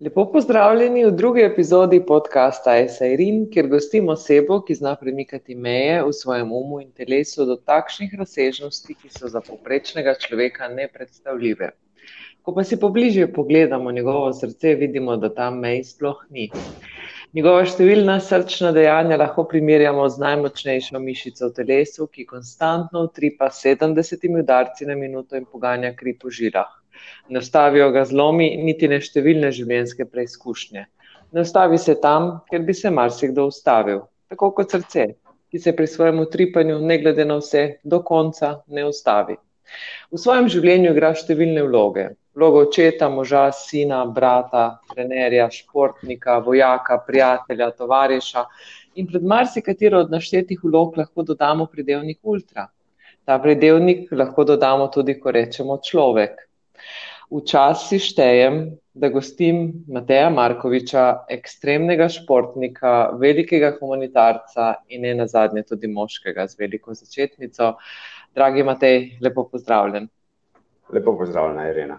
Lepo pozdravljeni v drugi epizodi podcasta Esairin, kjer gostimo osebo, ki zna premikati meje v svojem umu in telesu do takšnih razsežnosti, ki so za poprečnega človeka nepredstavljive. Ko pa si pobližje pogledamo njegovo srce, vidimo, da tam mej sploh ni. Njegova številna srčna dejanja lahko primerjamo z najmočnejšo mišico v telesu, ki konstantno utripa sedemdesetimi udarci na minuto in poganja kri po žilah ne ustavijo ga zlomi, niti ne številne življenjske preizkušnje. Ne ustavi se tam, kjer bi se marsikdo ustavil, tako kot srce, ki se pri svojem utripanju, ne glede na vse, do konca ne ustavi. V svojem življenju igra številne vloge. Vlogo očeta, moža, sina, brata, trenerja, športnika, vojaka, prijatelja, tovariša in pred marsikatero od naštetih vlog lahko dodamo pridevnik ultra. Ta pridevnik lahko dodamo tudi, ko rečemo človek. Včasih štejem, da gostim Mateja Markoviča, ekstremnega športnika, velikega humanitarca in ne nazadnje tudi moškega z veliko začetnico. Dragi Matej, lepo pozdravljen. Lepo pozdravljena, Irena.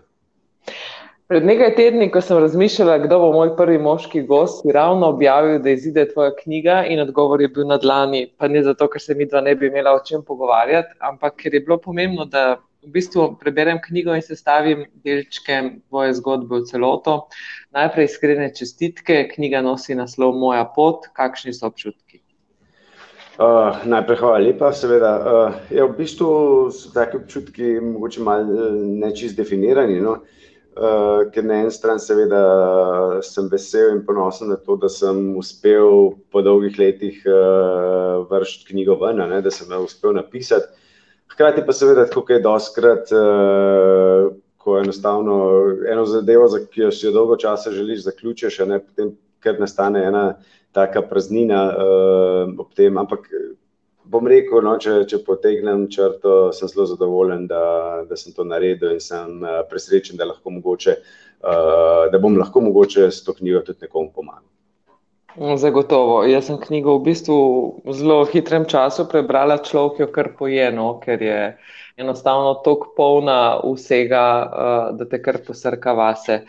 Pred nekaj tedni, ko sem razmišljala, kdo bo moj prvi moški gost, si ravno objavil, da izide tvoja knjiga in odgovor je bil na dlani, pa ne zato, ker se midva ne bi imela o čem pogovarjati, ampak ker je bilo pomembno, da v bistvu preberem knjigo in sestavim delčke tvoje zgodbe v celoto. Najprej iskrene čestitke, knjiga nosi naslov Moja pot, kakšni so občutki? Uh, najprej hvala lepa, seveda. Uh, ja, v bistvu so taki občutki mogoče malo nečist definirani, no. Uh, ker na eni strani seveda sem vesel in ponosen na to, da sem uspel po dolgih letih uh, vreči knjigo ven, ne, da sem jo uspel napisati. Hkrati pa seveda, tako je doskrat, uh, ko enostavno eno zadevo, za ki jo si jo dolgo časa želiš, zaključiš, ne, potem kar nastane ena taka praznina uh, ob tem, ampak bom rekel, no, če, če potegnem črto, sem zelo zadovoljen, da, da sem to naredil in sem uh, presrečen, da lahko mogoče, uh, da bom lahko mogoče s to knjigo tudi nekomu pomagal. Zagotovo. Jaz sem knjigo v bistvu v zelo hitrem času prebrala, človek jo kar poje, no, ker je enostavno tako polna vsega, uh, da te kar posrka vase.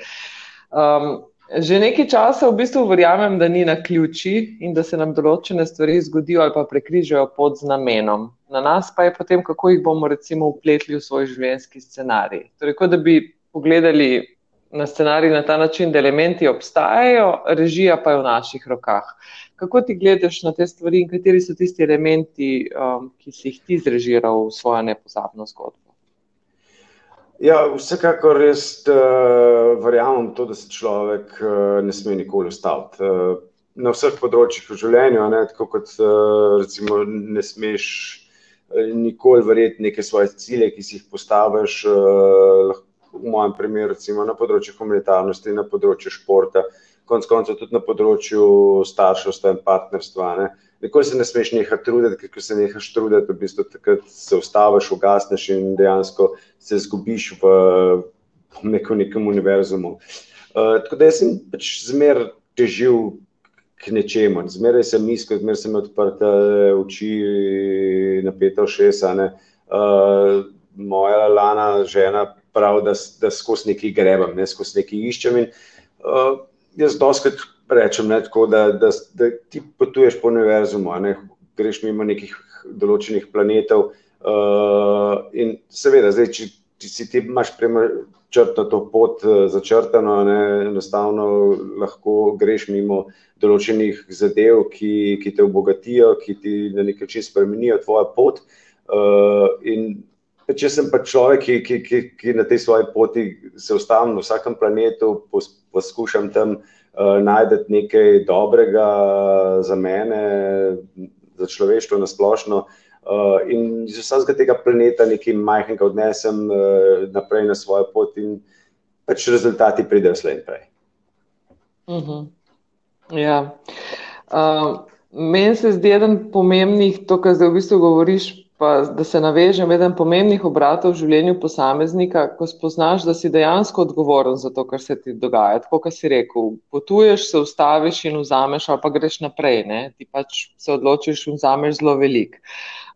Um, že nekaj časa v bistvu verjamem, da ni na ključi in da se nam določene stvari zgodijo ali pa prekrižajo pod znamenom. Na nas pa je potem, kako jih bomo recimo upletli v svoj življenjski scenarij. Torej, kot da bi pogledali na scenarij na ta način, da elementi obstajajo, režija pa je v naših rokah. Kako ti gledaš na te stvari in kateri so tisti elementi, um, ki si jih ti zrežiral v svojo nepozabno zgodbo? Ja, vsekakor res uh, verjamem to, da se človek uh, ne sme nikoli ustaviti. Uh, na vseh področjih v življenju, ne, tako kot uh, recimo ne smeš nikoli verjeti neke svoje cilje, ki si jih postaviš, uh, lahko v mojem primeru, recimo na področju humanitarnosti, na področju športa, konec koncev tudi na področju starševstva in partnerstva. Ne. Nikoli se ne smeš nehati truditi, ker ko se nehaš truditi, v bistvu takrat se ustaviš, ugasneš in dejansko se zgubiš v neko, nekem univerzumu. Uh, tako da sem pač zmer težil k nečemu, zmeraj sem iskal, zmeraj sem odprta oči, napeta ušesa. Uh, moja lana žena prav, da, da skozi neki grebam, ne skozi neki iščem. In, uh, jaz doskrat rečem, ne, tako, da, da, da ti potuješ po univerzumu, ne, greš mimo nekih določenih planetov. Uh, in seveda, zdaj, če, če si ti imaš črto to pot uh, začrtano, ne, enostavno lahko greš mimo določenih zadev, ki, ki te obogatijo, ki ti na nek način spremenijo tvojo pot. Uh, in Če sem pa človek, ki, ki, ki, ki na tej svoji poti se ustavim na vsakem planetu, pos, poskušam tam uh, najti nekaj dobrega za mene, za človeštvo na splošno. Uh, in iz vsakega tega planeta nekaj majhnega odnesem uh, naprej na svojo pot, in pač rezultati pridejo slej in prej. Uh -huh. Ja. Uh, meni se zdi eden pomembnih, to, kar zdaj v bistvu govoriš, pa da se navežem, eden pomembnih obratov v življenju posameznika, ko spoznaš, da si dejansko odgovoren za to, kar se ti dogaja. Tako, kot si rekel, potuješ, se ustaviš in vzameš, ali pa greš naprej, ne? ti pač se odločiš in vzameš zelo velik.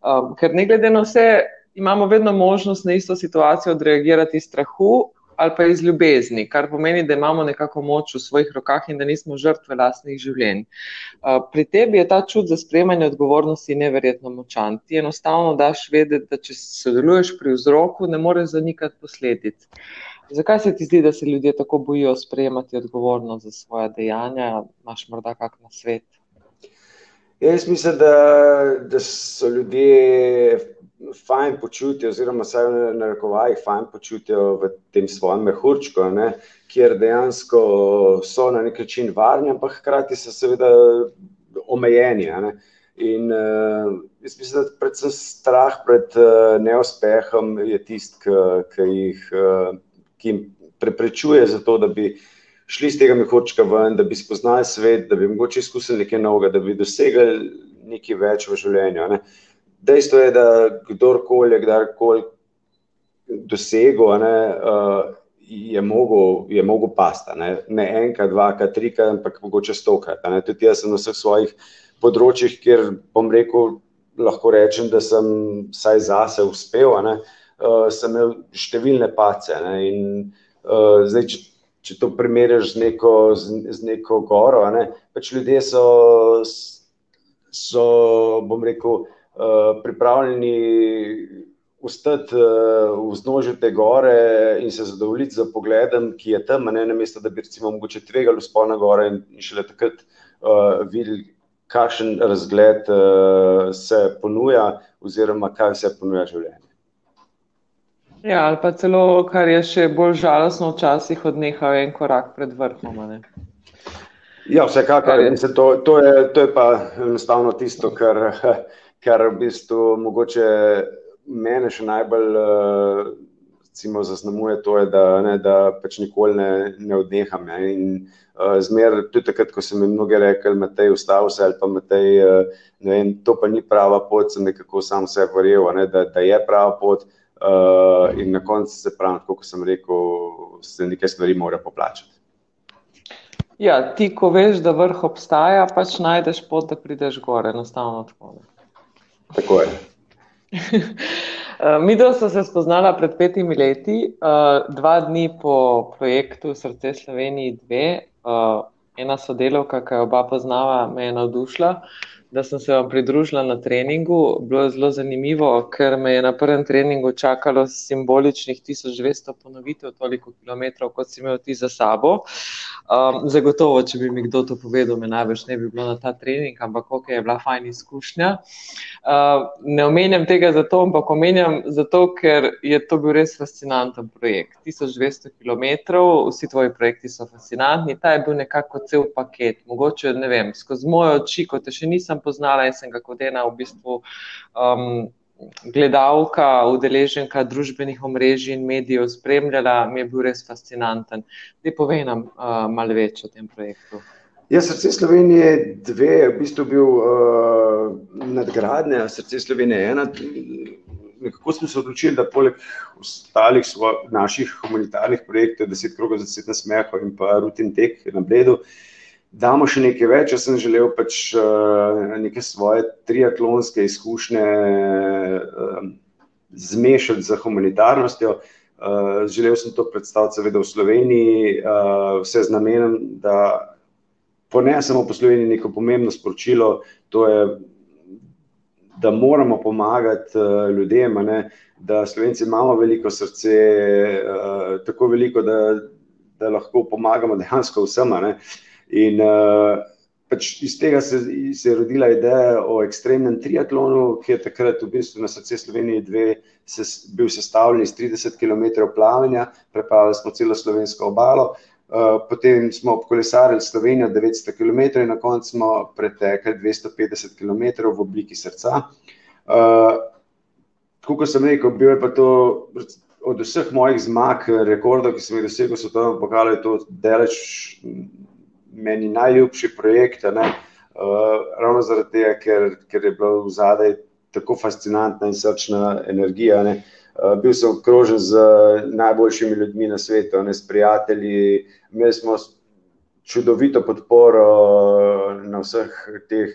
Um, ker ne glede na vse, imamo vedno možnost na isto situacijo odreagirati strahu ali pa iz ljubezni, kar pomeni, da imamo nekako moč v svojih rokah in da nismo žrtve lastnih življenj. Pri tebi je ta čut za sprejemanje odgovornosti neverjetno močan. Ti enostavno daš vedeti, da če sodeluješ pri vzroku, ne moreš zanikati posledic. Zakaj se ti zdi, da se ljudje tako bojijo sprejemati odgovornost za svoje dejanja? Imaš morda kak na svet? Ja, jaz mislim, da, da so ljudje fajn počutijo, oziroma vsaj v narekovajih fajn počutijo v tem svojem mehurčku, ne, kjer dejansko so na nek način varni, ampak hkrati so seveda omejeni. Ne. In uh, jaz mislim, da predvsem strah pred uh, neuspehom je tisti, ki jih, uh, ki jim preprečuje za to, da bi šli iz tega mehurčka ven, da bi spoznali svet, da bi mogoče izkusili nekaj novega, da bi dosegli nekaj več v življenju. Ne. Dejstvo je, da kdorkoli je kdarkoli dosegel, ne, uh, je mogel, je mogel pasta. Ne, ne enkrat, dvakrat, trikrat, ampak mogoče stokrat. Ne. Tudi jaz sem na vseh svojih področjih, kjer bom rekel, lahko rečem, da sem vsaj zase uspel, ne, uh, sem imel številne pace. Ne, in, uh, zdaj, če, če to primerjaš z neko, z, z neko goro, ne, pač ljudje so, so bom rekel, pripravljeni ustati uh, v znožju te gore in se zadovoljiti z pogledom, ki je tam, ne na mesto, da bi recimo mogoče tvegali spol na gore in, in šele takrat uh, videli, kakšen razgled uh, se ponuja oziroma kaj se ponuja življenje. Ja, ali pa celo, kar je še bolj žalostno, včasih odnehal en korak pred vrhom. Ne? Ja, vsekakor. Je... To, to, je, to je pa enostavno tisto, kar, kar v bistvu mogoče mene še najbolj recimo, zaznamuje, to je, da, ne, da pač nikoli ne, ne odneham. Ne? In uh, zmer, tudi takrat, ko sem jim mnogi rekli, Matej, ustavi se ali pa Matej, uh, ne vem, to pa ni prava pot, sem nekako sam vse verjel, da, da je prava pot. Uh, in na koncu se pravi, kot sem rekel, se nekaj stvari mora poplačati. Ja, ti, ko veš, da vrh obstaja, pač najdeš pot, da prideš gore, enostavno tako. Tako je. Eh, Mi dva smo se spoznala pred petimi leti, uh, dva dni po projektu Srce Sloveniji 2. Uh, ena sodelovka, ki jo oba poznava, me je navdušila. Da sem se vam pridružila na treningu. Bilo je zelo zanimivo, ker me je na prvem treningu čakalo simboličnih 1200 ponovitev, toliko kilometrov, kot si imel ti za sabo. Um, zagotovo, če bi mi kdo to povedal, me največ ne bi bilo na ta trening, ampak ok, je bila fajn izkušnja. Uh, ne omenjam tega zato, ampak omenjam zato, ker je to bil res fascinanten projekt. 1200 km, vsi tvoji projekti so fascinantni, ta je bil nekako cel paket. Mogoče, ne vem, skozi moje oči, ko te še nisem poznala in sem ga kot ena v bistvu um, gledalka, udeleženka družbenih omrežij in medijev spremljala, mi je bil res fascinanten. Da povej nam uh, malo več o tem projektu. Ja, srce Slovenije dve je v bistvu bil uh, nadgradnja, srce Slovenije ena. Nekako smo se odločili, da poleg ostalih naših humanitarnih projektov, deset krogov za deset nasmehov in pa rutin tek na bledu, uh, damo še nekaj več. Jaz sem želel pač uh, neke svoje triatlonske izkušnje uh, zmešati z humanitarnostjo. Uh, želel sem to predstaviti, seveda, v Sloveniji, vse z namenom, da ponesemo po Sloveniji neko pomembno sporočilo, to je, da moramo pomagati ljudem, ne? da Slovenci imamo veliko srce, tako veliko, da, da lahko pomagamo dejansko vsem. Uh, In uh, pač iz tega se, se je rodila ideja o ekstremnem triatlonu, ki je takrat v bistvu na srce Slovenije dve se, bil sestavljen iz 30 km plavanja, prepravili smo celo slovensko obalo, uh, potem smo kolesarili Slovenijo 900 km in na koncu smo pretekli 250 km v obliki srca. Uh, kot sem rekel, bil je pa to od vseh mojih zmag, rekordov, ki sem jih dosegel, so to pokazali, to delež meni najljubši projekt. Uh, ravno zaradi tega, ker, ker je bila v zadaj tako fascinantna in srčna energija. Ne. Uh, bil sem okrožen z najboljšimi ljudmi na svetu, ne, s prijatelji. Imeli smo čudovito podporo na vseh teh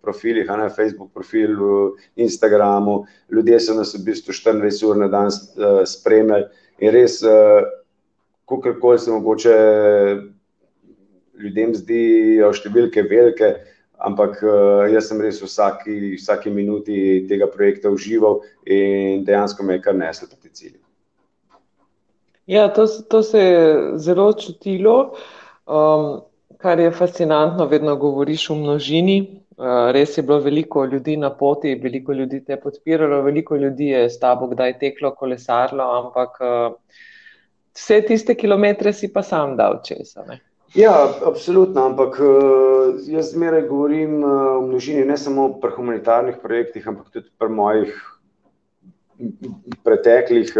profilih, na Facebook profilu, Instagramu. Ljudje so nas v bistvu 24 ur na dan spremljali in res. Uh, kako se mogoče ljudem zdijo številke velike, ampak jaz sem res vsaki, vsaki minuti tega projekta užival in dejansko me je kar neslo po ti cilji. Ja, to, to se je zelo čutilo. Um, kar je fascinantno, vedno govoriš v množini. Uh, res je bilo veliko ljudi na poti, veliko ljudi te je podpiralo, veliko ljudi je s tabo kdaj teklo, kolesarlo, ampak uh, vse tiste kilometre si pa sam dal česa. Ne? Ja, absolutno, ampak uh, jaz zmeraj govorim v množini, ne samo pri humanitarnih projektih, ampak tudi pri mojih preteklih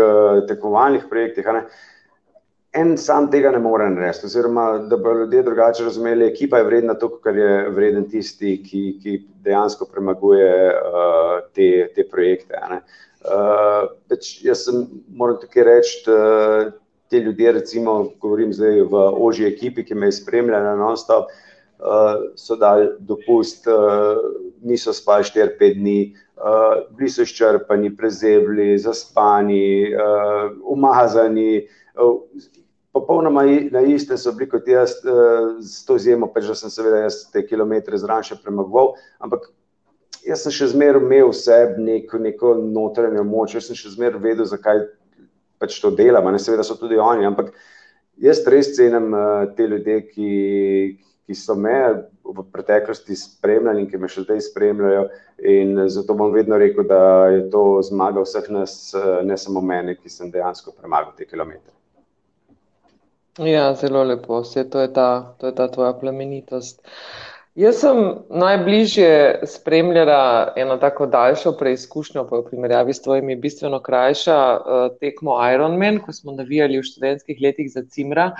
tekmovalnih projektih. Uh, en sam tega ne more narediti, oziroma da bo ljudje drugače razumeli, ekipa je vredna to, kar je vreden tisti, ki, ki dejansko premaguje uh, te, te projekte. Uh, jaz sem, moram tukaj reči, da te ljudje, recimo, govorim zdaj v ožji ekipi, ki me je spremljala non-stop, uh, so dali dopust, uh, niso spali 4-5 dni, uh, bili so izčrpani, prezebli, zaspani, uh, umazani. Uh, popolnoma na iste so bili kot jaz, z to izjemo, pa že sem seveda jaz te kilometre zraven še premagoval, ampak jaz sem še zmeraj imel v sebi neko, neko notranjo moč, jaz sem še zmeraj vedel, zakaj pač to delam, ne seveda so tudi oni, ampak jaz res cenim uh, te ljudje, ki, ki so me v preteklosti spremljali in ki me še zdaj spremljajo in zato bom vedno rekel, da je to zmaga vseh nas, eh, ne samo mene, ki sem dejansko premagal te kilometre. Ja, zelo lepo, vse to je ta, to je ta tvoja plemenitost. Jaz sem najbližje spremljala eno tako daljšo preizkušnjo, pa v primerjavi s tvojimi bistveno krajša uh, tekmo Ironman, ko smo navijali v študentskih letih za Cimra.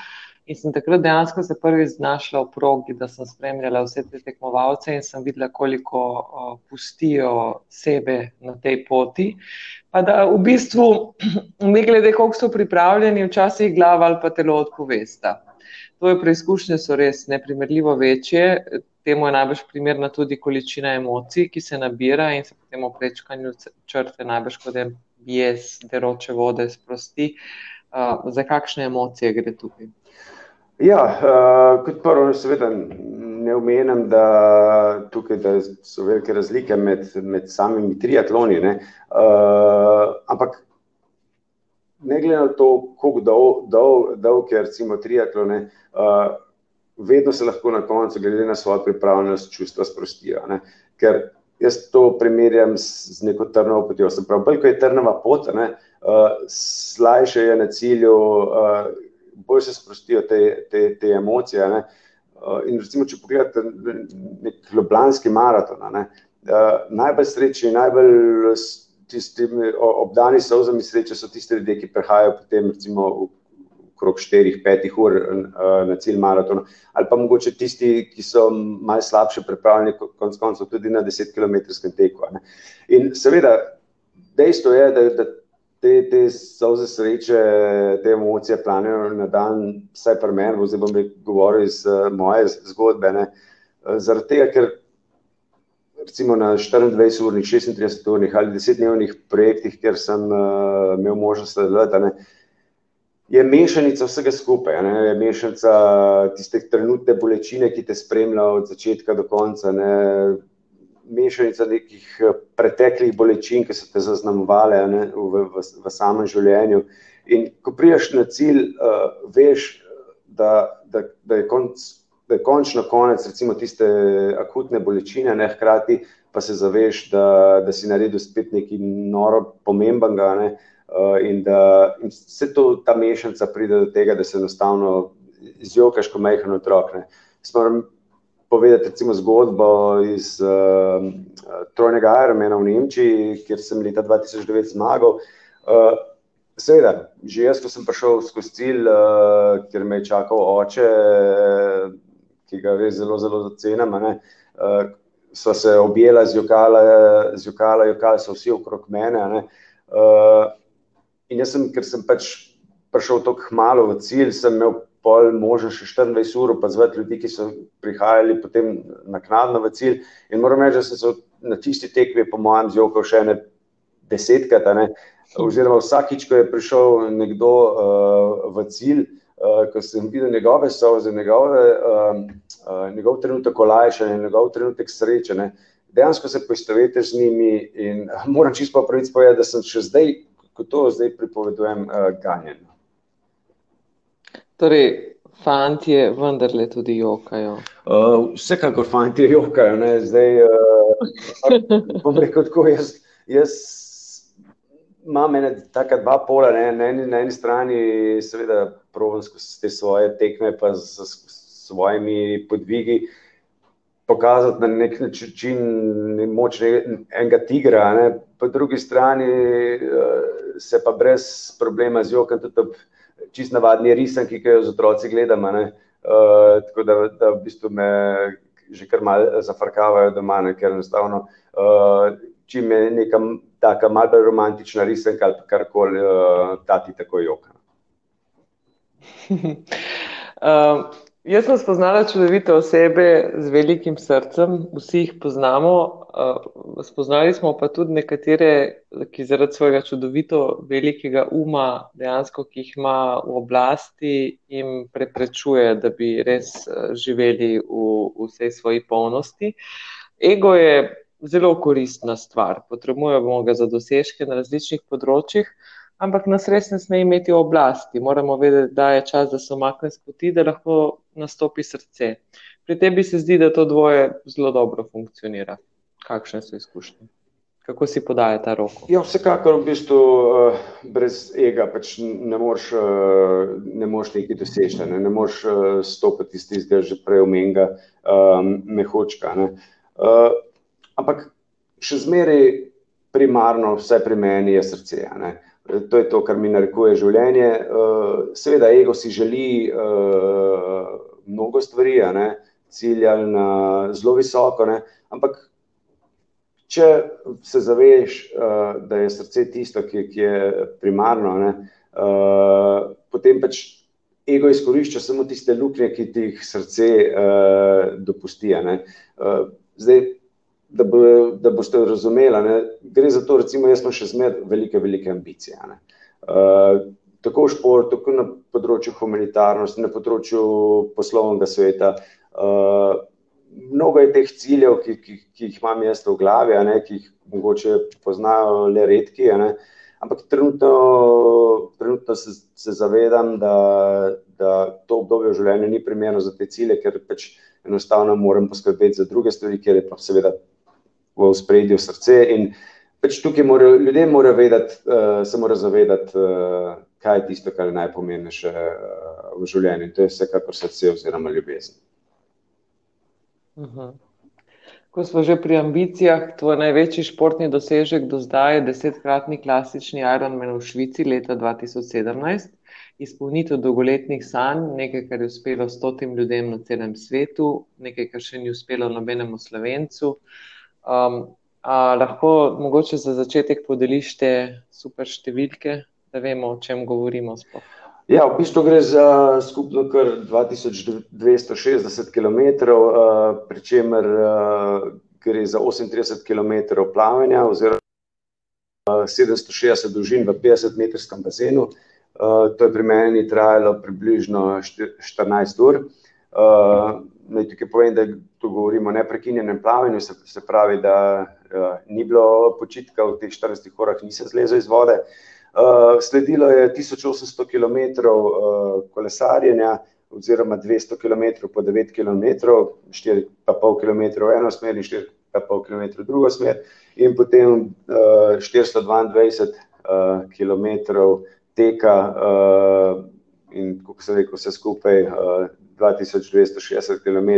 In sem takrat dejansko se prvi znašla v progi, da sem spremljala vse te tekmovalce in sem videla, koliko uh, pustijo sebe na tej poti. Pa da v bistvu, ne glede, koliko so pripravljeni, včasih glava ali pa telo odpovesta. Tvoje preizkušnje so res neprimerljivo večje, temu je najbolj primerna tudi količina emocij, ki se nabira in se potem v prečkanju črte najbolj kot en bijes, deroče vode sprosti. Uh, za kakšne emocije gre tukaj? Ja, uh, kot prvo, seveda ne omenjam, da, tukaj, da so velike razlike med, med samimi triatloni. Ne? Uh, ampak ne glede na to, kako dolg, dolg, dolg je recimo triatlone, uh, vedno se lahko na koncu, glede na svojo pripravljenost, čustva sprostijo. Ne? Ker jaz to primerjam z, z neko trnovo potjo. Se pravi, bolj ko je trnova pot, ne, uh, slajše je na cilju, uh, bolj se sprostijo te, te, te emocije. Ne. Uh, in recimo, če pogledate nek ljubljanski maraton, ne, uh, najbolj srečni, najbolj tisti obdani solzami sreče so tisti ljudje, ki prehajajo potem recimo v okrog 4-5 ur uh, na cilj maratona, ali pa mogoče tisti, ki so malce slabše pripravljeni, konec koncev tudi na 10-kilometrskem teku. Ne. In seveda, dejstvo je, da, da te, te soze sreče, te emocije planejo na dan, vsaj pri meni, zdaj bom govoril iz uh, moje zgodbe. Ne. Zaradi tega, ker recimo na 24-urnih, 36-urnih ali 10-dnevnih projektih, kjer sem uh, imel možnost sodelovati, je mešanica vsega skupaj. Ne? Je mešanica tiste trenutne bolečine, ki te spremlja od začetka do konca. Ne? Mešanica nekih eh, preteklih bolečin, ki so te zaznamovale v, v, v samem življenju. In ko priješ na cilj, uh, veš, da, da, da, je konc, da je končno konec recimo, tiste akutne bolečine, ne hkrati pa se zaveš, da, da si naredil spet nekaj noro pomembnega. Ne? Uh, in da in vse to, ta mešanica pride do tega, da se enostavno izjokaš, ko majhen otrok. Moram povedati recimo zgodbo iz uh, Trojnega Ironmana v Nemčiji, kjer sem leta 2009 zmagal. Uh, seveda, že jaz, ko sem prišel skozi cilj, uh, kjer me je čakal oče, ki ga res zelo, zelo cenim, uh, so se objela, zjokala, zjokala, jokala so vsi okrog mene. Uh, In jaz sem, ker sem pač prišel tako malo v cilj, sem imel pol možno še 24 ur, pa zvati ljudi, ki so prihajali potem naknadno v cilj. In moram reči, da sem se na tisti tekmi, po mojem, zjokal še ne desetkrat, ne? oziroma vsakič, ko je prišel nekdo uh, v cilj, uh, ko sem videl njegove soze, njegove, uh, uh, njegov trenutek olajšanja, njegov trenutek sreče, dejansko se poistovete z njimi in moram čisto pravic povedati, da sem še zdaj, ko to zdaj pripovedujem, uh, ganjen. Torej, fantje vendarle tudi jokajo. Uh, vsekakor fantje jokajo, ne, zdaj, uh, bom rekel tako, jaz, jaz imam ene taka dva pola, ne, na, eni, na eni strani seveda provam skozi te svoje tekme pa z, z svojimi podvigi pokazati na nek način moč enega tigra, ne, po drugi strani uh, se pa brez problema z jokom tudi ob čist navadni risanki, ki jo z otroci gledamo, uh, tako da, da v bistvu me že kar malo zafrkavajo doma, ne, ker enostavno uh, čim je neka taka malce romantična risanka ali karkoli, uh, tati tako joka. jaz sem spoznala čudovite osebe z velikim srcem, vsi jih poznamo. Uh, spoznali smo pa tudi nekatere, ki zaradi svojega čudovito velikega uma, dejansko, ki jih ima v oblasti, jim preprečuje, da bi res živeli v, v vsej svoji polnosti. Ego je zelo koristna stvar. Potrebujemo ga za dosežke na različnih področjih, ampak nas res ne sme imeti oblasti. Moramo vedeti, da je čas, da se omakne z poti, da lahko nastopi srce. Pri tebi se zdi, da to dvoje zelo dobro funkcionira. Kakšne so izkušnje? Kako si podaja ta roko? Ja, vsekakor v bistvu uh, brez ega pač ne moreš uh, nekaj doseči, ne, ne moreš uh, stopiti iz tistega že prej omenjega um, mehočka. Ne. Uh, ampak še zmeraj primarno, vse pri meni je srce. Ne. To je to, kar mi narekuje življenje. Eh, seveda, ego si želi uh, mnogo stvari, ne, cilja na zelo visoko, ne, ampak če se zaveš, uh, da je srce tisto, ki, ki je primarno, ne, potem pač ego izkorišča samo tiste luknje, ki ti jih srce dopusti. Uh, zdaj, da, bo, da boste razumeli. Ne? Gre za to, recimo, jaz imam še zmeraj velike, velike ambicije. Uh, tako v športu, tako na področju humanitarnosti, na področju poslovnega sveta. Uh, mnogo je teh ciljev, ki, ki, ki jih imam jaz v glavi, ne? ki jih mogoče poznajo le redki. Ampak trenutno, trenutno se, se zavedam, da, da to obdobje v življenju ni primerno za te cilje, ker pač enostavno moram poskrbeti za druge stvari, ker je pa seveda v spredju srce. Pač tukaj mora, ljudje morajo vedeti, uh, se morajo zavedati, uh, kaj je tisto, kar je najpomembnejše uh, v življenju. In to je vsekakor srce oziroma ljubezen. Uh mhm. -huh. Ko smo že pri ambicijah, tvoj največji športni dosežek do zdaj je desetkratni klasični Ironman v Švici leta 2017. Izpolnitev dolgoletnih sanj, nekaj, kar je uspelo stotim ljudem na celem svetu, nekaj, kar še ni uspelo nobenemu slovencu. Uh, Um, a lahko mogoče za začetek podeliš te super številke, da vemo, o čem govorimo. Sploh. Ja, v bistvu gre za skupno kar 2260 km, uh, pri čemer uh, gre za 38 km plavanja oziroma uh, 760 dolžin v 50-metrskem bazenu. Uh, to je pri meni trajalo približno 14 ur. Naj tukaj povem, da tu govorimo o neprekinjenem plavanju, se, se pravi, da uh, ni bilo počitka v teh 14 urah, nisem zlezel iz vode. Uh, sledilo je 1800 km uh, kolesarjenja, oziroma 200 km po 9 km, 4,5 km v eno smer in 4,5 km v drugo smer, in potem uh, 422 uh, km teka, uh, in kako se reče, vse skupaj. Uh, 2260 km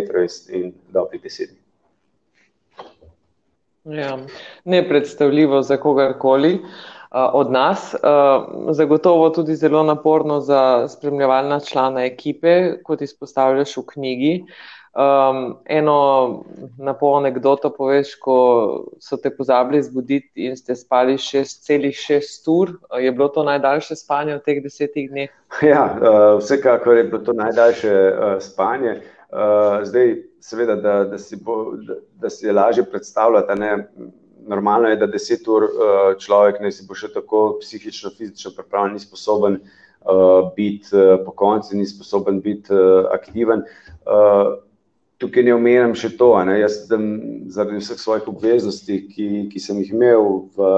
in dobri deset. Ja, nepredstavljivo za kogarkoli od nas, zagotovo tudi zelo naporno za spremljevalna člana ekipe, kot izpostavljaš v knjigi. Um, eno napo anegdoto poveš, ko so te pozabili zbuditi in ste spali šest, celih šest ur. Je bilo to najdaljše spanje v teh desetih dneh? Ja, uh, vsekakor je bilo to najdaljše uh, spanje. Uh, zdaj, seveda, da, da, si bo, da, da si je lažje predstavljati. Ne? Normalno je, da deset ur uh, človek ne si bo še tako psihično, fizično pripravljen, ni sposoben uh, biti uh, po koncu, ni sposoben biti uh, aktiven. Uh, tukaj ne omenjam še to, ne, jaz sem zaradi vseh svojih obveznosti, ki, ki sem jih imel, v,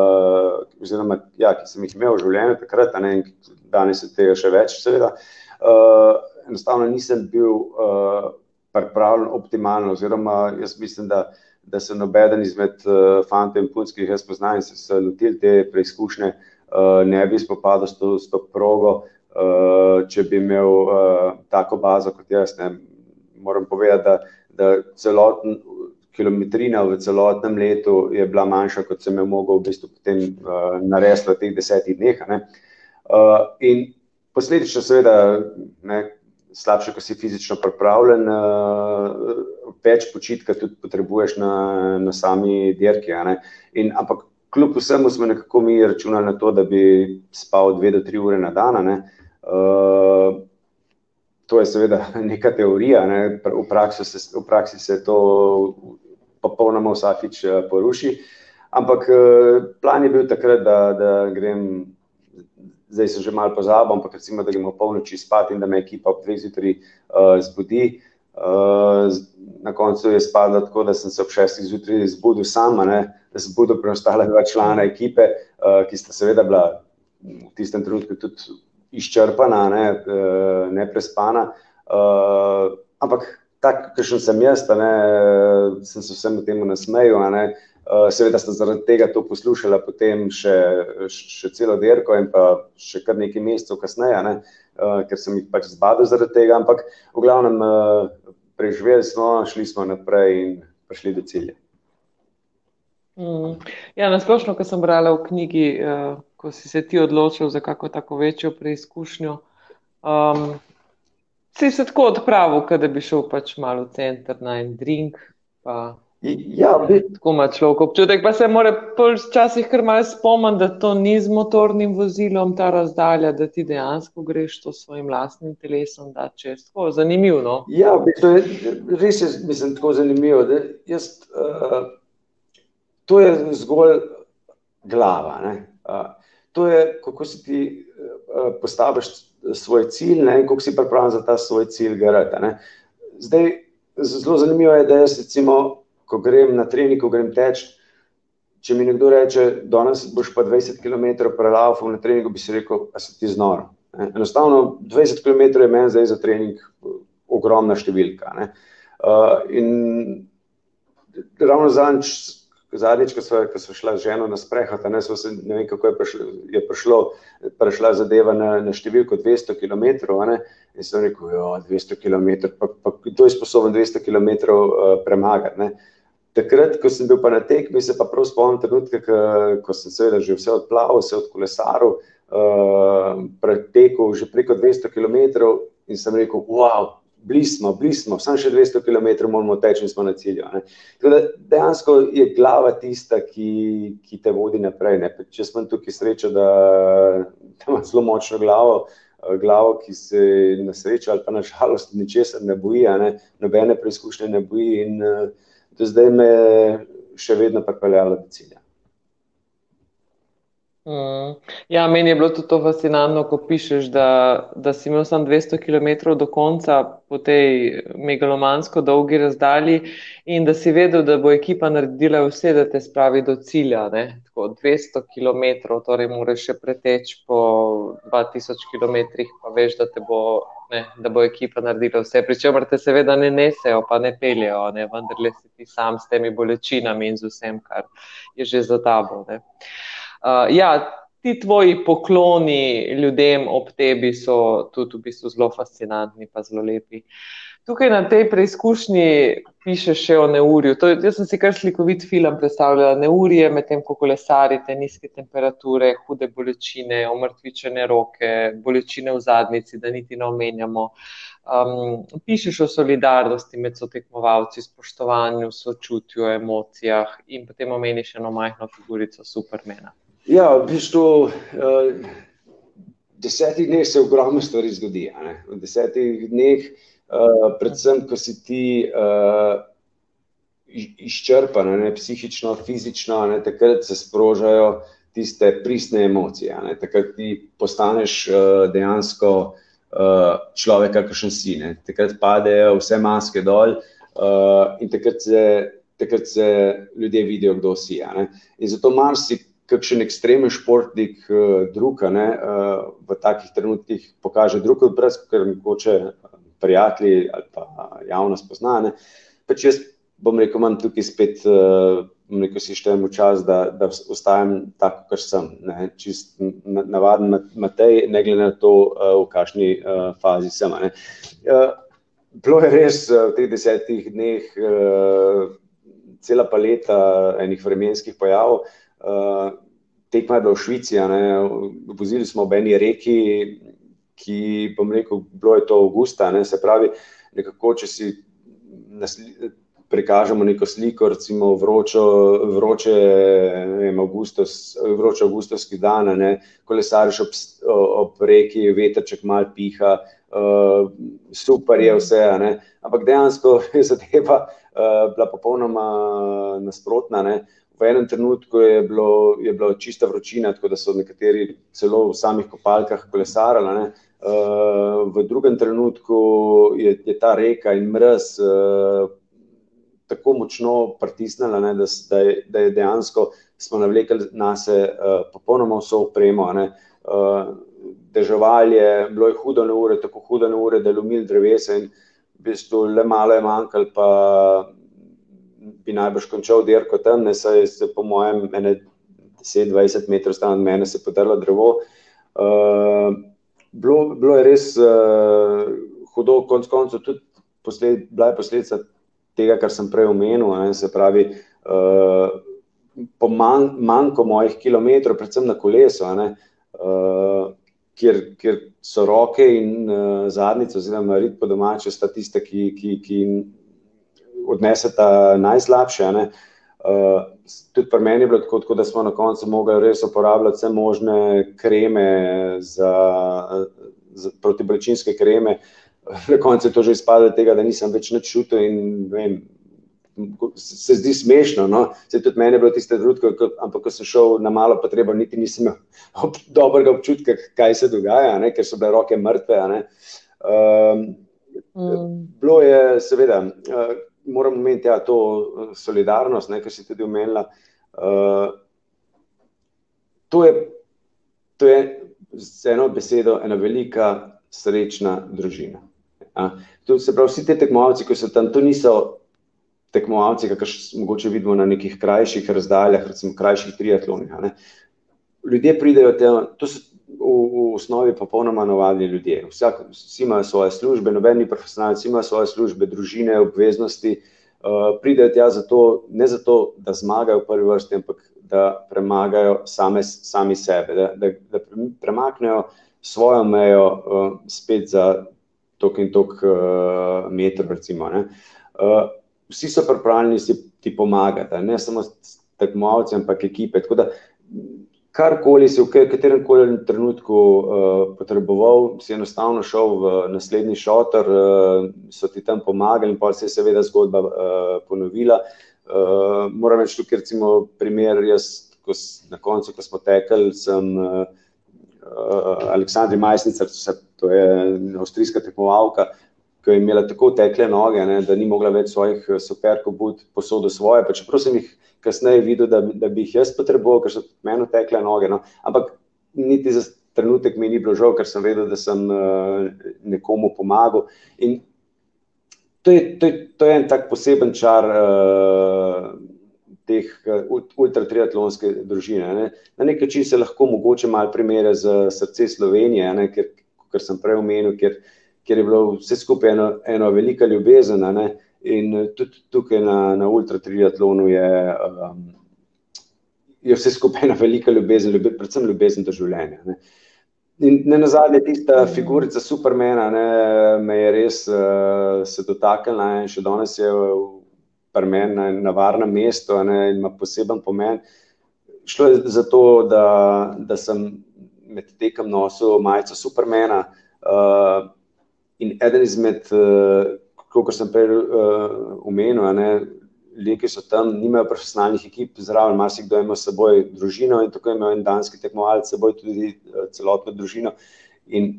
oziroma ja, ki sem jih imel v življenju takrat, ne, in danes je tega še več, seveda. Uh, enostavno nisem bil uh, pripravljen optimalno, oziroma jaz mislim, da da se nobeden izmed uh, fantov in punc, ki jih jaz poznam se, se lotili te preizkušnje, uh, ne bi spopadal s to, s to progo, uh, če bi imel uh, tako bazo kot jaz. Ne. Moram povedati, da, da celoten kilometrina v celotnem letu je bila manjša, kot sem jo mogel v bistvu potem uh, narediti v teh desetih dneh. Uh, in posledično seveda, ne, slabše, ko si fizično pripravljen, uh, več počitka tudi potrebuješ na, na sami dirki. In, ampak kljub vsemu smo nekako mi računali na to, da bi spal dve do tri ure na dan. Uh, to je seveda neka teorija, ne? v, praksi se, v praksi se to popolnoma vsakič eh, poruši. Ampak plan je bil takrat, da, da grem zdaj se že malo pozabim, ampak recimo, da gremo polnoči spat in da me ekipa ob dveh zjutraj uh, zbudi. Uh, na koncu je spadlo tako, da sem se ob šestih zjutraj zbudil sama, ne, zbudil preostale dva člana ekipe, uh, ki sta seveda bila v tistem trenutku tudi izčrpana, ne, uh, neprespana. Uh, ampak tak, kakšen sem jaz, ne, sem se vsemu temu nasmejal, ne, Eh, seveda sta zaradi tega to poslušala potem še, še celo dirko in pa še kar nekaj mesecev kasneje, ne, uh, ker sem jih pač zbadal zaradi tega, ampak v glavnem preživeli smo, šli smo naprej in prišli do cilja. Mm. Ja, nasplošno, ko sem brala v knjigi, ko si se ti odločil za kako tako večjo preizkušnjo, um, si se tako odpravil, da bi šel pač malo v center na en drink. Pa Ja, bi... Tako ima človek občutek, pa se mora včasih kar malo spomniti, da to ni z motornim vozilom ta razdalja, da ti dejansko greš to svojim lastnim telesom, da če je tako zanimivo. No? Ja, to je res, je, mislim, tako zanimivo. Jaz, uh, to je zgolj glava. Uh, to je, kako si ti uh, postaviš svoj cilj ne, in kako si pripravljen za ta svoj cilj garati. Zdaj, zelo zanimivo je, da jaz recimo ko grem na trening, ko grem teč. Če mi nekdo reče, da boš pa 20 km prelaufal na treningu, bi si rekel, da si ti znor. Enostavno 20 km je meni zdaj za trening ogromna številka. Ne? Uh, in ravno zadnjič, zadnjič ko smo šli z ženo na sprehod, ne, se, ne vem, kako je prišlo, je prišlo prišla zadeva na, na številko 200 km. Ne, in sem rekel, jo, 200 km, pa, pa kdo je sposoben 200 km uh, premagati. Ne? Takrat, ko sem bil pa na tekmi, se pa prav spomnim trenutka, ko sem seveda že vse odplaval, vse od kolesarov, uh, pretekel že preko 200 km in sem rekel, wow, blismo, blismo, samo še 200 km moramo teči in smo na cilju. Da, dejansko je glava tista, ki, ki te vodi naprej. Ne? Če sem tukaj sreča, da, da imam zelo močno glavo, eh, glavo, ki se na srečo ali pa na žalost ničesar ne boji, ne? nobene preizkušnje ne boji. In, uh, do zdaj me še vedno pripeljalo do cilja. Mm. Ja, meni je bilo tudi to fascinantno, ko pišeš, da, da si imel samo 200 km do konca po tej megalomansko dolgi razdalji in da si vedel, da bo ekipa naredila vse, da te spravi do cilja. Ne? Tako 200 km, torej moraš še preteč po 2000 km, pa veš, da bo ne, da bo ekipa naredila vse, pri čemer te seveda ne nesejo, pa ne peljejo, ne, vendar le si ti sam s temi bolečinami in z vsem, kar je že za tabo. Uh, ja, ti tvoji pokloni ljudem ob tebi so tudi v bistvu zelo fascinantni, pa zelo lepi. Tukaj na tej preizkušnji piše še o neurju. To, jaz sem si kar slikovit film predstavljala. Neurje, medtem ko kolesarite, nizke temperature, hude bolečine, omrtvičene roke, bolečine v zadnici, da niti ne omenjamo. Um, pišeš o solidarnosti med sotekmovalci, spoštovanju, sočutju, emocijah in potem omeniš eno majhno figurico supermena. Ja, v bistvu uh, desetih dneh se ogromno stvari zgodi. V desetih dneh Eh, predvsem, ko si ti uh, izčrpan, ne, psihično, fizično, ne, takrat se sprožajo tiste pristne emocije. Ne? Takrat ti postaneš uh, dejansko uh, človek, kakršen si. Ne? Takrat padejo vse maske dol uh, in takrat se, takrat se ljudje vidijo, kdo si. In zato marsi kakšen ekstremen športnik uh, druga uh, v takih trenutkih pokaže drugo, brez ker mogoče prijatelji ali pa javnost poznane. Pač jaz bom rekel, imam tukaj spet, uh, rekel si štejem v čas, da, da ostajam tako, kot sem. Ne? Čist navaden Matej, ne glede na to, v kakšni fazi sem. Uh, bilo je res v teh desetih dneh cela paleta enih vremenskih pojavov. Uh, tekma je bila v Švici, vozili smo ob eni reki, ki, bom rekel, bilo je to avgusta, ne? se pravi, nekako, če si nasli, prikažemo neko sliko, recimo vročo, vroče, vem, avgustos, vroče avgustovski dan, ne, kolesariš ob, ob reki, veterček mal piha, uh, super je vse, ne, ampak dejansko je zadeva uh, bila popolnoma nasprotna, ne, v enem trenutku je bilo, je bilo čista vročina, tako da so nekateri celo v samih kopalkah kolesarali, ne, uh, v drugem trenutku je, je ta reka in mrz uh, tako močno pritisnila, ne, da, da, je, da je dejansko smo navlekli na sebe uh, popolnoma vso opremo. Uh, Deževali je, bilo je hudo na ure, tako hudo na ure, da je lumil drevesa in v bistvu le malo je manjkalo, pa bi najbrž končal dirko tam, ne saj se po mojem 10-20 metrov stran od mene se podrlo drevo. Uh, bilo, bilo je res uh, hudo, konc koncev tudi posled, bila je posledica tega, kar sem prej omenil, ne, se pravi, uh, po man, manjko mojih kilometrov, predvsem na kolesu, ne, uh, kjer, kjer so roke in uh, zadnjice, oziroma rit po domače, sta tiste, ki, ki, ki odneseta najslabše. Ne. Uh, tudi pri meni je bilo tako, tako, da smo na koncu mogli res uporabljati vse možne kreme za, za protibolečinske kreme, na koncu je to že izpadlo tega, da nisem več nič čutil in vem, se zdi smešno. No? Se tudi meni je bilo tiste trenutke, ampak ko sem šel na malo potrebo, niti nisem imel ob, dobrega občutka, kaj se dogaja, ne? ker so bile roke mrtve. Um, mm. Bilo je, seveda, uh, moram omeniti ja, to uh, solidarnost, kar si tudi omenila. Uh, to je, to je z eno besedo, ena velika, srečna družina. To se pravi, vsi ti tekmovalci, ki so tam, to niso tekmovalci, kakor mogoče vidimo na nekih krajših razdaljah, recimo krajših triatlonih. Ljudje pridejo tam, to so v, v osnovi popolnoma navadni ljudje. Vsak, vsi imajo svoje službe, nobeni profesionalci imajo svoje službe, družine, obveznosti. Uh, pridejo tja zato, ne zato, da zmagajo v prvi vrsti, ampak da premagajo same, sami sebe, da, da, da premaknejo svojo mejo uh, spet za tok in tok uh, metrov. Recimo, uh, vsi so pripravljeni si ti pomagati, ne samo tekmovalci, ampak ekipe. Tako da, karkoli si v katerem koli trenutku uh, potreboval, si enostavno šel v naslednji šotor, uh, so ti tam pomagali, in pa se je seveda zgodba uh, ponovila. Uh, moram reči, tukaj recimo primer, jaz, ko, na koncu, ko smo tekli, sem uh, uh, Aleksandri Majsnica, to je avstrijska tekmovalka, ki je imela tako tekle noge, ne, da ni mogla več svojih eh, superkov biti posodo svoje. Pa čeprav sem jih kasneje videl, da, da bi jih jaz potreboval, ker so meni tekle noge. No. Ampak niti za trenutek mi ni bilo žal, ker sem vedel, da sem uh, nekomu pomagal. In to je, to, je, to je en tak poseben čar. Uh, teh eh, ultratriatlonske družine. Ne. Na nek način se lahko mogoče malo primere z srce Slovenije, ne, ker, ker sem prej omenil, ker, ker je bilo vse skupaj eno, eno velika ljubezen. In tudi tukaj na, na ultratriatlonu je, um, je vse skupaj ena velika ljubezen, ljube, predvsem ljubezen do življenja. Ne. In ne na zadnje, tista figurica Supermana ne, me je res uh, se dotaknila in še danes je pri meni na, na varnem mestu ne, in ima poseben pomen. Šlo je za to, da, da sem med tekom nosil majico Supermana uh, in eden izmed, uh, kot sem prej uh, omenil, ne, ljudje, ki so tam, nimajo profesionalnih ekip, zraven marsikdo ima s seboj družino in tako imajo en danski tekmovalec s seboj tudi celotno družino. In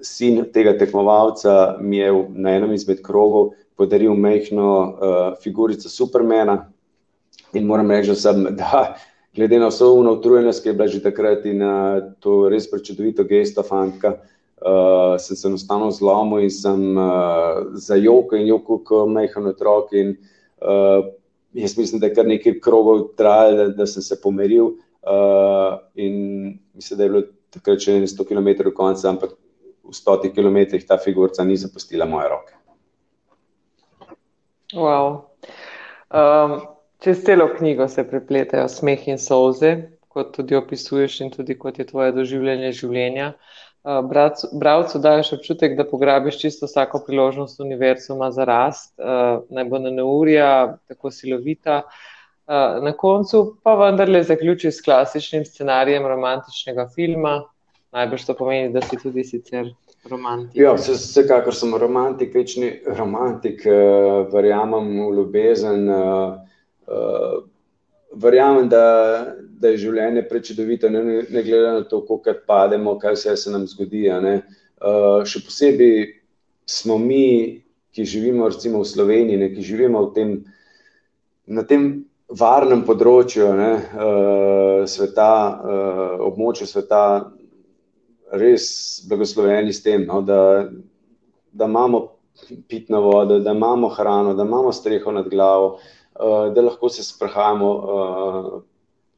sin tega tekmovalca mi je na enem izmed krogov podaril majhno uh, figurico Supermana in moram reči, da sem, da glede na vso utrujenost, ki je bila že takrat in uh, to res prečudovito gesto fantka, uh, sem se enostavno zlomil in sem uh, zajokal in jokal kot majhen otrok in uh, jaz mislim, da je kar nekaj krogov trajalo, da, da sem se pomeril uh, in mislim, da je bilo takrat še 100 km konca, ampak v 100 km ta figurca ni zapustila moje roke. Wow. Um, čez celo knjigo se prepletajo smeh in solze, kot tudi opisuješ, in tudi kot je tvoje doživljanje življenja. Uh, Bravcu daješ občutek, da pograbiš čisto vsako priložnost univerzuma za rast, uh, naj bo na neurja, tako silovita. Uh, na koncu pa vendarle zaključi s klasičnim scenarijem romantičnega filma, Najbrž to pomeni, da si tudi sicer romantik. Ja, vsekakor sem romantik, večni romantik, verjamem v ljubezen. Uh, uh, verjamem, da, da je življenje prečudovito, ne, ne glede na to, kako pademo, kaj vse se nam zgodi. Uh, še posebej smo mi, ki živimo recimo v Sloveniji, ne, ki živimo tem, na tem varnem področju ne, uh, sveta, uh, območju sveta res blagosloveni s tem, no, da, da imamo pitno vodo, da imamo hrano, da imamo streho nad glavo, uh, da lahko se sprehajamo uh,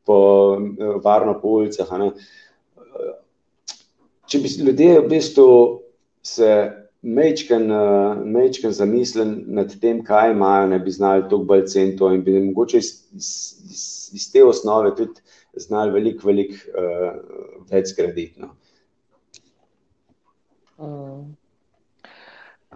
po, uh, varno po ulicah. Če bi ljudje v bistvu se mečken, uh, zamislili nad tem, kaj imajo, ne bi znali toliko bolj ceniti to in bi mogoče iz, iz, iz, te osnove tudi znali veliko, veliko uh, več zgraditi. No. Mm.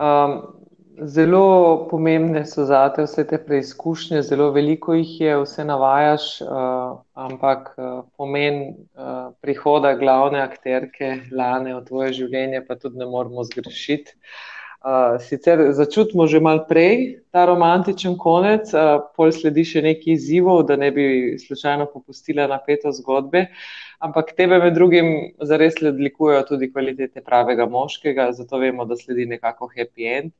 Um, zelo pomembne so zate vse te preizkušnje, zelo veliko jih je, vse navajaš, uh, ampak uh, pomen uh, prihoda glavne akterke Lane v tvoje življenje pa tudi ne moramo zgrešiti. Uh, sicer začutimo že mal prej ta romantičen konec, uh, pol sledi še nekaj izzivov, da ne bi slučajno popustila napeto zgodbe. Uh, ampak tebe med drugim zares odlikujejo tudi kvalitete pravega moškega, zato vemo, da sledi nekako happy end.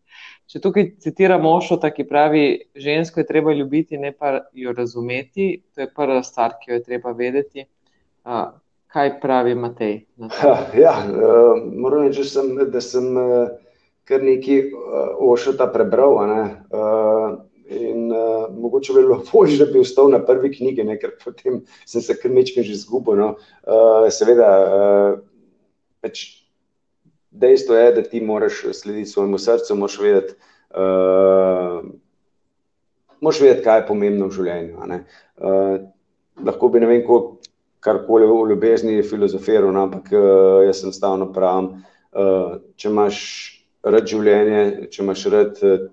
Če tukaj citiram Mošo, ki pravi, žensko je treba ljubiti, ne pa jo razumeti, to je prva stvar, ki jo je treba vedeti. Uh, kaj pravi Matej? Ha, ja, uh, moram reči, da sem uh, kar nekaj uh, ošota prebral. Uh, In uh, mogoče bi bilo bolje, da bi ostal na prvi knjigi, ne, ker potem sem se kar nekaj že izgubil. No. Uh, seveda, uh, peč, dejstvo je, da ti moraš slediti svojemu srcu, moraš vedeti, uh, moraš vedeti, kaj je pomembno v življenju. Uh, lahko bi ne vem, karkoli v ljubezni filozofiral, no, ampak uh, jaz sem stavno pravim, uh, če imaš rad življenje, če imaš rad. Uh,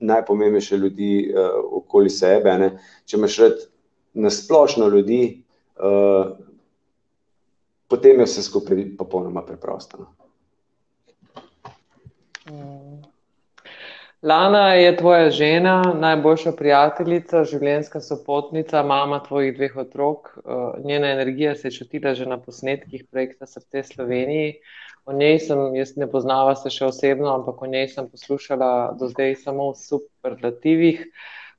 najpomembnejše ljudi uh, okoli sebe. Ne? Če imaš rad nasplošno ljudi, uh, potem je vse skupaj popolnoma preprosto. No. Mm. Lana je tvoja žena, najboljša prijateljica, življenjska sopotnica, mama tvojih dveh otrok. Njena energija se je čutila že na posnetkih projekta Srce Sloveniji. O njej sem, jaz ne poznava se še osebno, ampak o njej sem poslušala do zdaj samo v superlativih.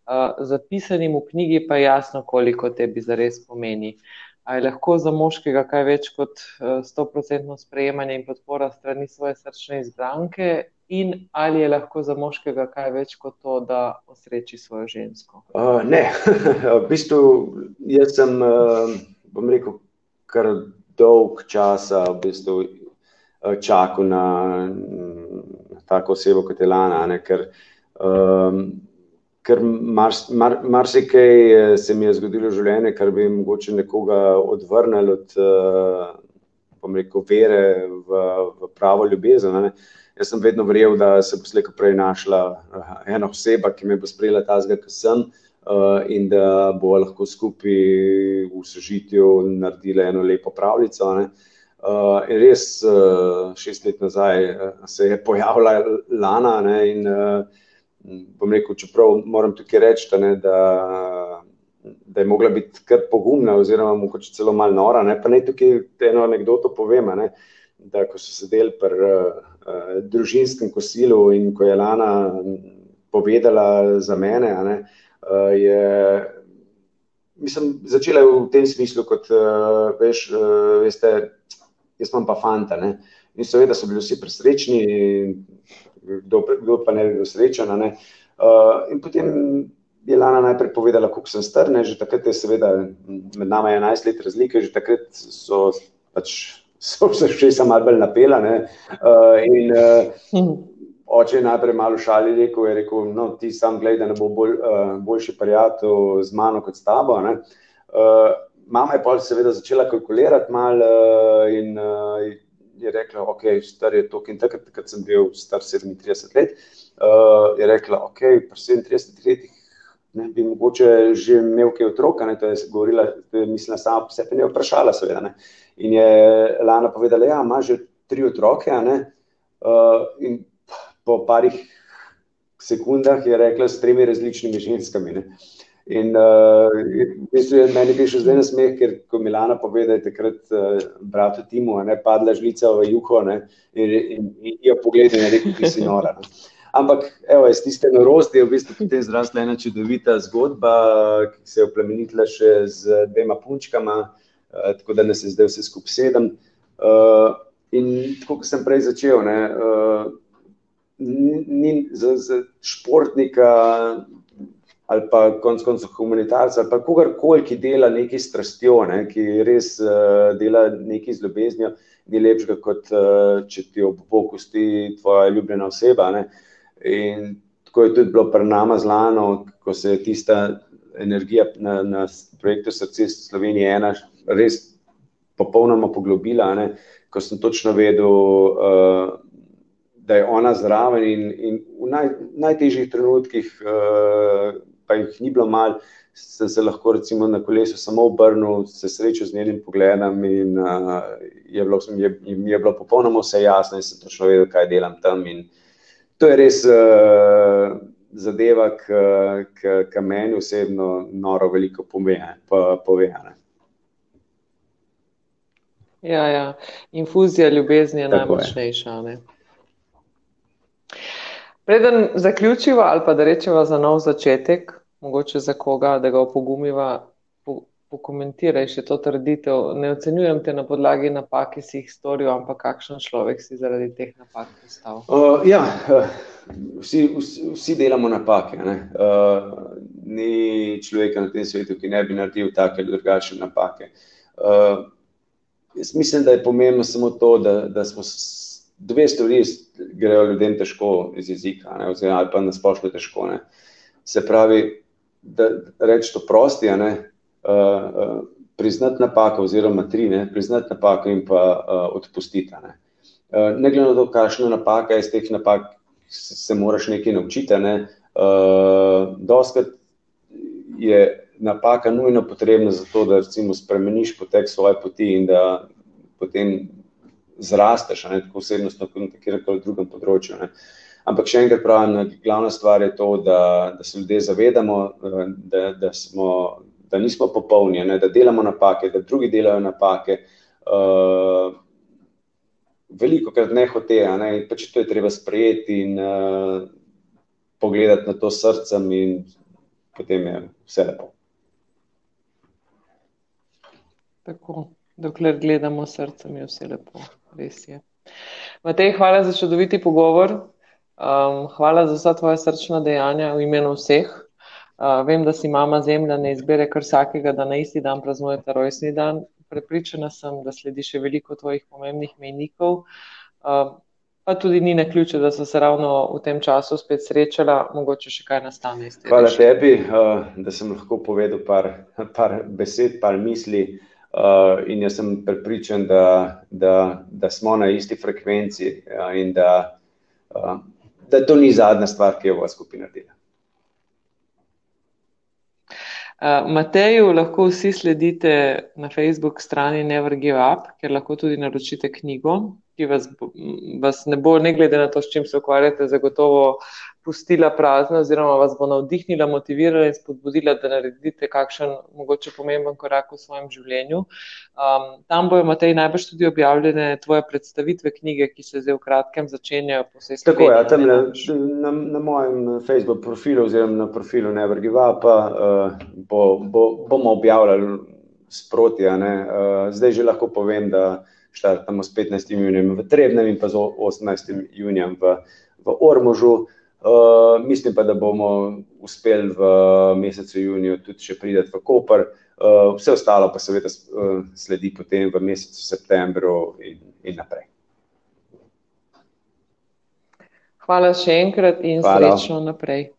Uh, zapisanim v knjigi pa je jasno, koliko tebi zares pomeni. A je lahko za moškega kaj več kot stoprocentno uh, sprejemanje in podpora strani svoje srčne izbranke, in ali je lahko za moškega kaj več kot to, da osreči svojo žensko? Uh, ne, v bistvu jaz sem, uh, bom rekel, kar dolg časa v bistvu Eh, čakal na, na tako osebo kot je Lana, ne, ker, um, ker marsikaj mar, mar eh, se mi je zgodilo v življenju, kar bi mogoče nekoga odvrnil od uh, rekel, vere v, v pravo ljubezen. Ne. Jaz sem vedno verjel, da se bo slejko prej našla ena oseba, ki me bo sprejela tazga, ki sem. Uh, in da bo lahko skupaj v sožitju naredila eno lepo pravljico. Uh, Uh, res, uh, šest let nazaj uh, se je pojavila Lana ne, in uh, bom rekel, čeprav moram tukaj reči, da, ne, da, da je mogla biti kar pogumna, oziroma mogoče celo malo nora. Ne, pa naj tukaj eno anegdoto povem, ne, da ko so sedeli pri uh, družinskem kosilu in ko je Lana povedala za mene, ne, uh, je. Mislim, začela je v tem smislu, kot uh, veš, uh, veste, jaz imam pa fanta. Ne? In seveda so bili vsi presrečni, kdo, kdo pa ne bi bil srečen. Ne? Uh, in potem je Lana najprej povedala, kako sem star, ne? že takrat je seveda med nami 11 let razlike, že takrat so pač. So se še samo bolj napela. Uh, in uh, oče je najprej malo šali rekel: je rekel no, Ti sam gledaj, da ne bo bolj, uh, boljši prijatelj z mano kot s tabo. Uh, mama je pa seveda začela kalkulirati malo uh, in uh, je rekla, ok, star je to, in takrat, takrat sem bil star 37 let, uh, je rekla, ok, pri 37 letih ne, bi mogoče že imel kaj otroka, ne, to je govorila, to je mislila sama sebi, ne vprašala seveda, ne. In je Lana povedala, ja, ima že tri otroke, uh, in po parih sekundah je rekla s tremi različnimi ženskami, ne. In uh, v bistvu je meni prišel zdaj na smeh, ker ko Milana pove, da je takrat uh, bratu Timu ne, padla žlica v juho ne, in, in, in jo pogleda in je rekel, ti si nora. Ne. Ampak, evo, iz tiste norosti je v bistvu potem zrasla ena čudovita zgodba, ki se je oplemenitila še z dvema punčkama, uh, tako da nas je zdaj vse skup sedem. Uh, in tako, kot sem prej začel, ne, uh, ni za, za športnika ali pa konec koncev humanitarca, ali pa kogarkoli, ki dela nekaj strastjo, ne, ki res uh, dela nekaj z ljubeznijo, ni lepšega, kot uh, če ti ob boku sti tvoja ljubljena oseba. Ne. In tako je tudi bilo pri nama zlano, ko se je tista energija na, na projektu Srce Slovenije ena res popolnoma poglobila, ne, ko sem točno vedel, uh, da je ona zraven in, in v naj, najtežjih trenutkih uh, pa jih ni bilo mal, sem se lahko recimo na kolesu samo obrnil, se srečal z njenim pogledom in uh, je, bilo, je, je bilo popolnoma vse jasno in sem točno vedel, kaj delam tam. In to je res uh, zadeva, ki meni osebno noro veliko pove. Ja, ja. Infuzija ljubezni je najmočnejša. Preden zaključiva ali pa da rečeva za nov začetek, mogoče za koga, da ga opogumiva, pokomentiraj še to trditev. Ne ocenjujem te na podlagi napak, ki si jih storil, ampak kakšen človek si zaradi teh napak postal. Uh, ja, vsi, vsi, vsi delamo napake. Uh, ni človeka na tem svetu, ki ne bi naredil take ali drugačne napake. Uh, jaz mislim, da je pomembno samo to, da, da smo dve stvari, grejo ljudem težko iz jezika, ne, oziroma, ali pa nasplošno težko. Ne. Se pravi, da reči to prosti, ne, uh, uh, priznati napako, oziroma tri, ne, priznati napako in pa uh, odpustiti. Ne. Uh, ne glede na to, kakšna napaka je iz teh napak, se moraš nekaj naučiti. Ne. Uh, Doskrat je napaka nujno potrebna za to, da recimo spremeniš potek svoje poti in da potem zrasteš, ne, tako osebnostno, kot na kjerkoli drugem področju. Ne. Ampak še enkrat pravim, glavna stvar je to, da, da se ljudje zavedamo, eh, da, da, smo, da nismo popolni, ne, da delamo napake, da drugi delajo napake. Uh, veliko krat ne hote, ne, pač to je treba sprejeti in uh, pogledati na to srcem, in potem je vse lepo. Tako, dokler gledamo srcem, je vse lepo, res je. Matej, hvala za čudoviti pogovor. Um, hvala za vsa tvoja srčna dejanja v imenu vseh. Uh, vem, da si mama zemlja ne izbere kar vsakega, da na isti dan praznuje ta rojstni dan. Prepričana sem, da sledi še veliko tvojih pomembnih mejnikov. Uh, pa tudi ni na ključe, da so se ravno v tem času spet srečala, mogoče še kaj nastane. Hvala tebi, uh, da sem lahko povedal par, par besed, par misli. Uh, in jaz sem prepričan, da, da, da smo na isti frekvenci uh, in da uh, da to ni zadnja stvar, ki jo bo skupaj naredila. Uh, Mateju lahko vsi sledite na Facebook strani Never Give Up, ker lahko tudi naročite knjigo, ki vas, vas ne bo, ne glede na to, s čim se ukvarjate, zagotovo pustila prazna oziroma vas bo navdihnila, motivirala in spodbudila, da naredite kakšen mogoče pomemben korak v svojem življenju. Um, tam bojo, Matej, najbrž tudi objavljene tvoje predstavitve knjige, ki se zdaj v kratkem začenjajo po vsej Sloveniji. Tako, ja, tam na, na, na mojem Facebook profilu oziroma na profilu Never Give Up uh, bo, bo, bomo objavljali sproti. Uh, zdaj že lahko povem, da štartamo s 15. junijem v Trebnem in pa z 18. junijem v, v Ormožu. Uh, mislim pa, da bomo uspeli v mesecu juniju tudi še prideti v Koper. Uh, vse ostalo pa seveda uh, sledi potem v mesecu septembru in, in naprej. Hvala še enkrat in Hvala. srečno naprej.